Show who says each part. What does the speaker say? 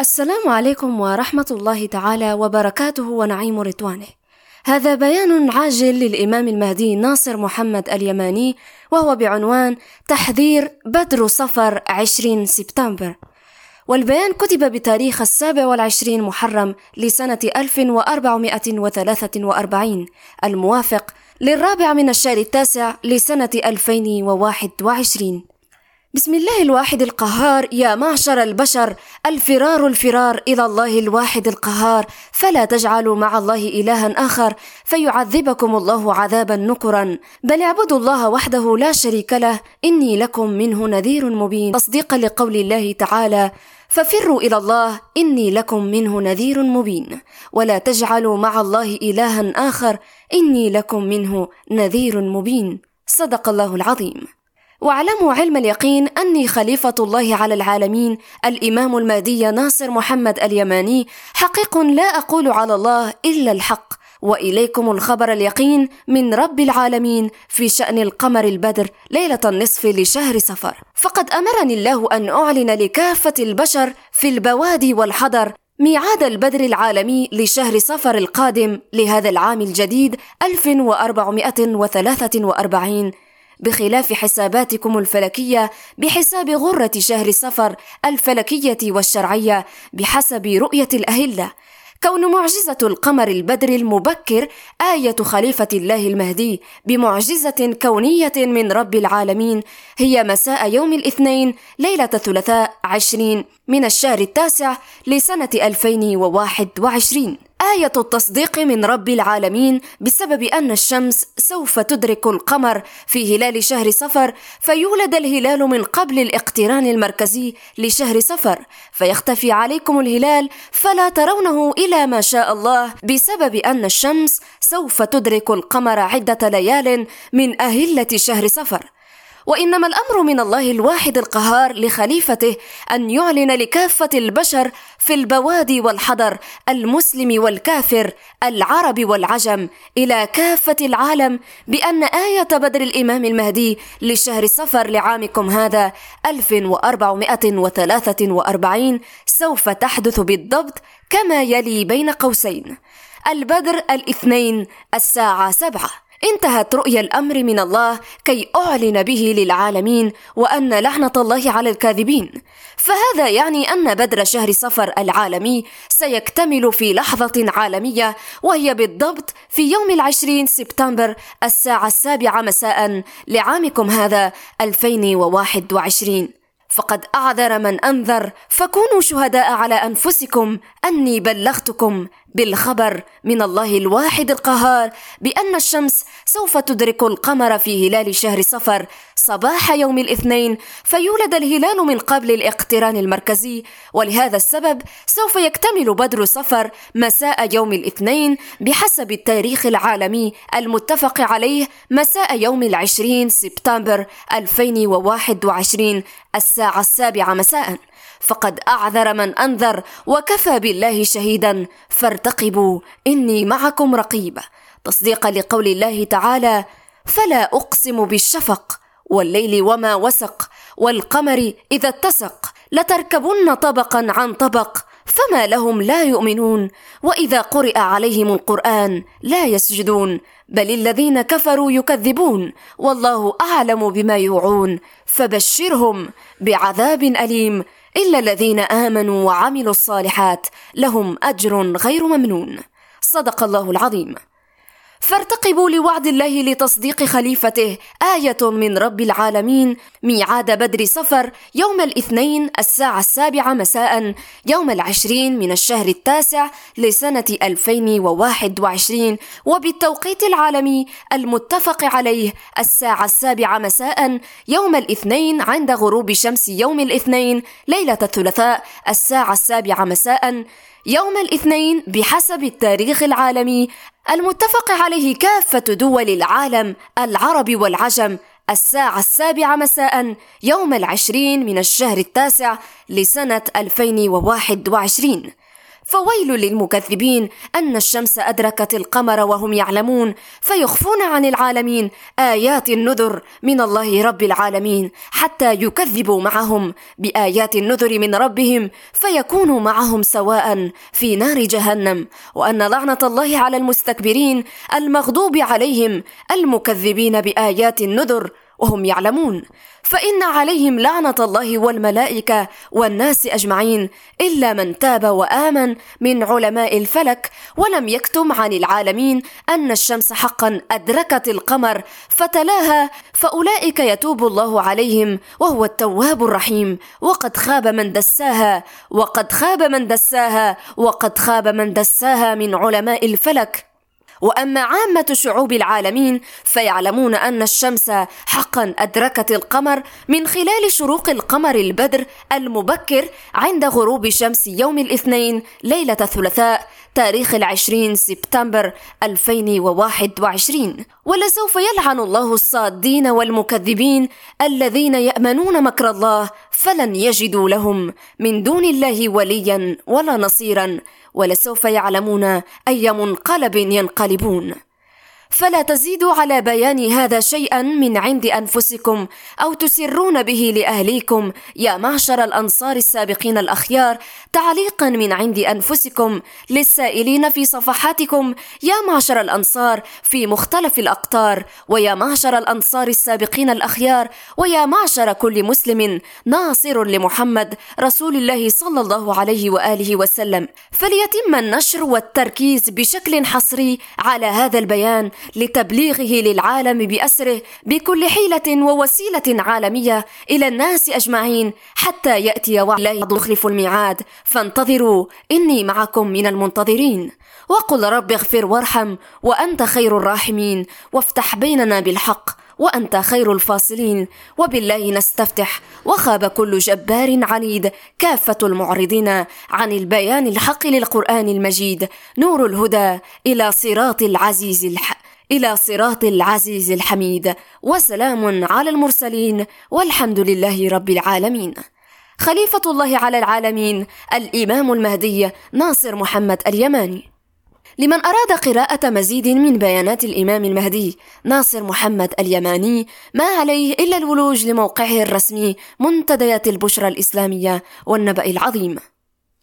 Speaker 1: السلام عليكم ورحمة الله تعالى وبركاته ونعيم رضوانه. هذا بيان عاجل للإمام المهدي ناصر محمد اليماني وهو بعنوان تحذير بدر صفر 20 سبتمبر. والبيان كتب بتاريخ السابع والعشرين محرم لسنة 1443 الموافق للرابع من الشهر التاسع لسنة 2021 بسم الله الواحد القهار يا معشر البشر. الفرار الفرار إلى الله الواحد القهار. فلا تجعلوا مع الله إلها آخر فيعذبكم الله عذابا نكرا. بل اعبدوا الله وحده لا شريك له. إني لكم منه نذير مبين. تصديقا لقول الله تعالى ففروا إلى الله. إني لكم منه نذير مبين. ولا تجعلوا مع الله إلها آخر. إني لكم منه نذير مبين. صدق الله العظيم. واعلموا علم اليقين أني خليفة الله على العالمين الإمام المهدي ناصر محمد اليماني حقيق لا أقول على الله إلا الحق. وإليكم الخبر اليقين من رب العالمين في شأن القمر البدر ليلة النصف لشهر صفر. فقد أمرني الله أن أعلن لكافة البشر في البوادي والحضر ميعاد البدر العالمي لشهر صفر القادم لهذا العام الجديد 1443 بخلاف حساباتكم الفلكية بحساب غرة شهر صفر الفلكية والشرعية بحسب رؤية الأهلة. كون معجزة القمر البدر المبكر آية خليفة الله المهدي بمعجزة كونية من رب العالمين هي مساء يوم الاثنين ليلة الثلاثاء عشرين من الشهر التاسع لسنة 2021 آية التصديق من رب العالمين بسبب أن الشمس سوف تدرك القمر في هلال شهر صفر فيولد الهلال من قبل الاقتران المركزي لشهر صفر. فيختفي عليكم الهلال فلا ترونه إلى ما شاء الله بسبب أن الشمس سوف تدرك القمر عدة ليال من أهلة شهر صفر. وإنما الأمر من الله الواحد القهار لخليفته أن يعلن لكافة البشر في البوادي والحضر المسلم والكافر العرب والعجم إلى كافة العالم بأن آية بدر الإمام المهدي لشهر صفر لعامكم هذا 1443 سوف تحدث بالضبط كما يلي بين قوسين. البدر الاثنين الساعة سبعة. انتهت رؤيا الأمر من الله كي أعلن به للعالمين وأن لعنة الله على الكاذبين. فهذا يعني أن بدر شهر صفر العالمي سيكتمل في لحظة عالمية وهي بالضبط في يوم العشرين سبتمبر الساعة السابعة مساء لعامكم هذا 2021 فقد أعذر من أنذر فكونوا شهداء على أنفسكم أني بلغتكم بالخبر من الله الواحد القهار بأن الشمس سوف تدرك القمر في هلال شهر صفر صباح يوم الاثنين فيولد الهلال من قبل الاقتران المركزي ولهذا السبب سوف يكتمل بدر صفر مساء يوم الاثنين بحسب التاريخ العالمي المتفق عليه مساء يوم العشرين سبتمبر 2021 الساعة السابعة مساء. فقد أعذر من أنذر وكفى بالله شهيدا. فارتقبوا إني معكم رقيب. تصديقا لقول الله تعالى فلا أقسم بالشفق والليل وما وسق والقمر إذا اتسق لتركبن طبقا عن طبق فما لهم لا يؤمنون. وإذا قرئ عليهم القرآن لا يسجدون بل الذين كفروا يكذبون. والله أعلم بما يوعون فبشرهم بعذاب أليم. إلا الذين آمنوا وعملوا الصالحات لهم أجر غير ممنون. صدق الله العظيم. فارتقبوا لوعد الله لتصديق خليفته آية من رب العالمين ميعاد بدر صفر يوم الاثنين الساعة السابعة مساء يوم العشرين من الشهر التاسع لسنة 2021 وبالتوقيت العالمي المتفق عليه الساعة السابعة مساء يوم الاثنين عند غروب شمس يوم الاثنين ليلة الثلاثاء الساعة السابعة مساء يوم الاثنين بحسب التاريخ العالمي المتفق عليه كافة دول العالم العرب والعجم الساعة السابعة مساء يوم العشرين من الشهر التاسع لسنة 2021 فويل للمكذبين أن الشمس أدركت القمر وهم يعلمون فيخفون عن العالمين آيات النذر من الله رب العالمين حتى يكذبوا معهم بآيات النذر من ربهم فيكونوا معهم سواء في نار جهنم. وأن لعنة الله على المستكبرين المغضوب عليهم المكذبين بآيات النذر وهم يعلمون. فإن عليهم لعنة الله والملائكة والناس أجمعين إلا من تاب وآمن من علماء الفلك ولم يكتم عن العالمين أن الشمس حقا أدركت القمر فتلاها فأولئك يتوب الله عليهم وهو التواب الرحيم. وقد خاب من دساها وقد خاب من دساها وقد خاب من دساها من علماء الفلك. وأما عامة شعوب العالمين فيعلمون أن الشمس حقا أدركت القمر من خلال شروق القمر البدر المبكر عند غروب شمس يوم الاثنين ليلة الثلاثاء تاريخ العشرين سبتمبر 2021 ولسوف يلعن الله الصادين والمكذبين الذين يأمنون مكر الله فلن يجدوا لهم من دون الله وليا ولا نصيرا. ولسوف يعلمون أي منقلب ينقلبون. فلا تزيدوا على بيان هذا شيئا من عند أنفسكم أو تسرون به لأهليكم. يا معشر الأنصار السابقين الأخيار تعليقا من عند أنفسكم. للسائلين في صفحاتكم يا معشر الأنصار في مختلف الأقطار. ويا معشر الأنصار السابقين الأخيار ويا معشر كل مسلم ناصر لمحمد رسول الله صلى الله عليه وآله وسلم. فليتم النشر والتركيز بشكل حصري على هذا البيان. لتبليغه للعالم بأسره بكل حيلة ووسيلة عالمية إلى الناس أجمعين حتى يأتي وعد. الله يخلف الميعاد. فانتظروا. إني معكم من المنتظرين. وقل رب اغفر وارحم وأنت خير الراحمين. وافتح بيننا بالحق وأنت خير الفاصلين. وبالله نستفتح. وخاب كل جبار عنيد. كافة المعرضين عن البيان الحق للقرآن المجيد. نور الهدى إلى صراط العزيز الحق. إلى صراط العزيز الحميد وسلام على المرسلين والحمد لله رب العالمين. خليفة الله على العالمين الإمام المهدي ناصر محمد اليماني. لمن أراد قراءة مزيد من بيانات الإمام المهدي ناصر محمد اليماني ما عليه إلا الولوج لموقعه الرسمي منتديات البشرى الإسلامية والنبأ العظيم.